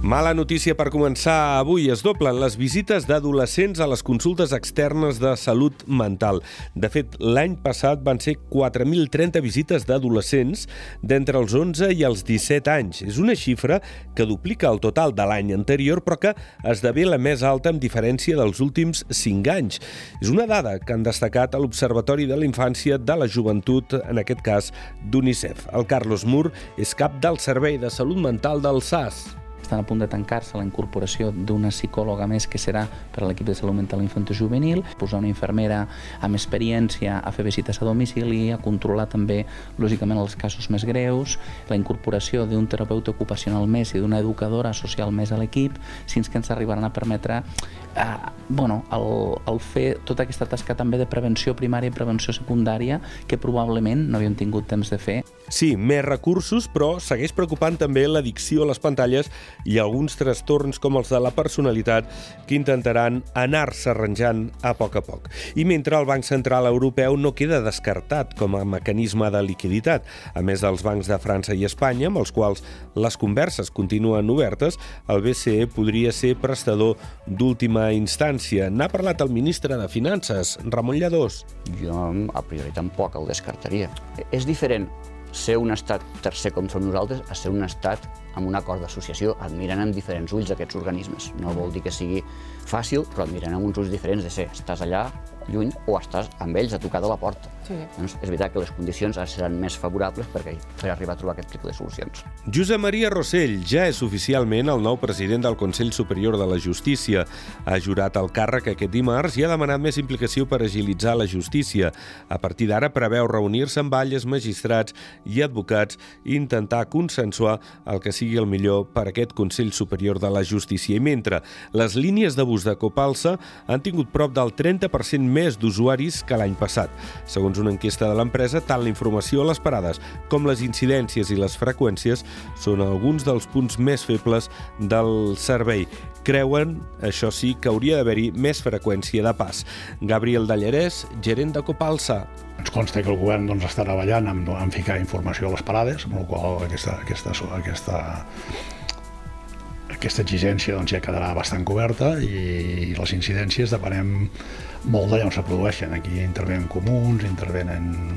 Mala notícia per començar. Avui es doblen les visites d'adolescents a les consultes externes de salut mental. De fet, l'any passat van ser 4.030 visites d'adolescents d'entre els 11 i els 17 anys. És una xifra que duplica el total de l'any anterior, però que esdevé la més alta amb diferència dels últims 5 anys. És una dada que han destacat a l'Observatori de la Infància de la Joventut, en aquest cas d'UNICEF. El Carlos Mur és cap del Servei de Salut Mental del SAS estan a punt de tancar-se la incorporació d'una psicòloga més que serà per a l'equip de salut mental infantil-juvenil, posar una infermera amb experiència a fer visites a domicili, a controlar també, lògicament, els casos més greus, la incorporació d'un terapeuta ocupacional més i d'una educadora social més a l'equip, fins que ens arribaran a permetre eh, bueno, el, el fer tota aquesta tasca també de prevenció primària i prevenció secundària que probablement no havíem tingut temps de fer. Sí, més recursos, però segueix preocupant també l'addicció a les pantalles i alguns trastorns com els de la personalitat que intentaran anar-se arranjant a poc a poc. I mentre el Banc Central Europeu no queda descartat com a mecanisme de liquiditat, a més dels bancs de França i Espanya, amb els quals les converses continuen obertes, el BCE podria ser prestador d'última instància. N'ha parlat el ministre de Finances, Ramon Lladós. Jo, a priori, tampoc el descartaria. És diferent ser un estat tercer com som nosaltres a ser un estat amb un acord d'associació, et miren amb diferents ulls aquests organismes. No vol dir que sigui fàcil, però et miren amb uns ulls diferents de ser, estàs allà, lluny, o estàs amb ells a tocar de la porta. Sí. Doncs és veritat que les condicions ara seran més favorables perquè per arribar a trobar aquest tipus de solucions. Josep Maria Rossell ja és oficialment el nou president del Consell Superior de la Justícia. Ha jurat el càrrec aquest dimarts i ha demanat més implicació per agilitzar la justícia. A partir d'ara preveu reunir-se amb balles, magistrats i advocats i intentar consensuar el que sigui el millor per aquest Consell Superior de la Justícia. I mentre les línies d'abús de Copalsa han tingut prop del 30% més d'usuaris que l'any passat. Segons una enquesta de l'empresa, tant la informació a les parades com les incidències i les freqüències són alguns dels punts més febles del servei. Creuen, això sí, que hauria d'haver-hi més freqüència de pas. Gabriel Dallarès, gerent de Copalsa. Ens consta que el govern doncs, està treballant en, en ficar informació a les parades, amb la qual aquesta, aquesta, aquesta, aquesta exigència doncs, ja quedarà bastant coberta i les incidències depenem molt d'allà on se produeixen. Aquí intervenen comuns, intervenen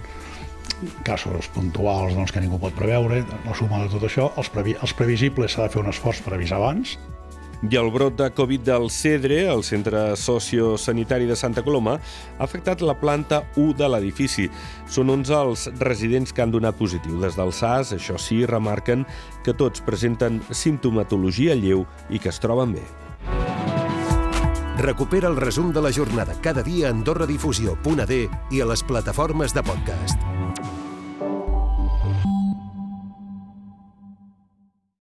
casos puntuals doncs, que ningú pot preveure, la suma de tot això, els, previ els previsibles s'ha de fer un esforç per avisar abans, i el brot de Covid del Cedre, el centre sociosanitari de Santa Coloma, ha afectat la planta 1 de l'edifici. Són 11 els residents que han donat positiu. Des del SAS, això sí, remarquen que tots presenten simptomatologia lleu i que es troben bé. Recupera el resum de la jornada cada dia a AndorraDifusió.d i a les plataformes de podcast.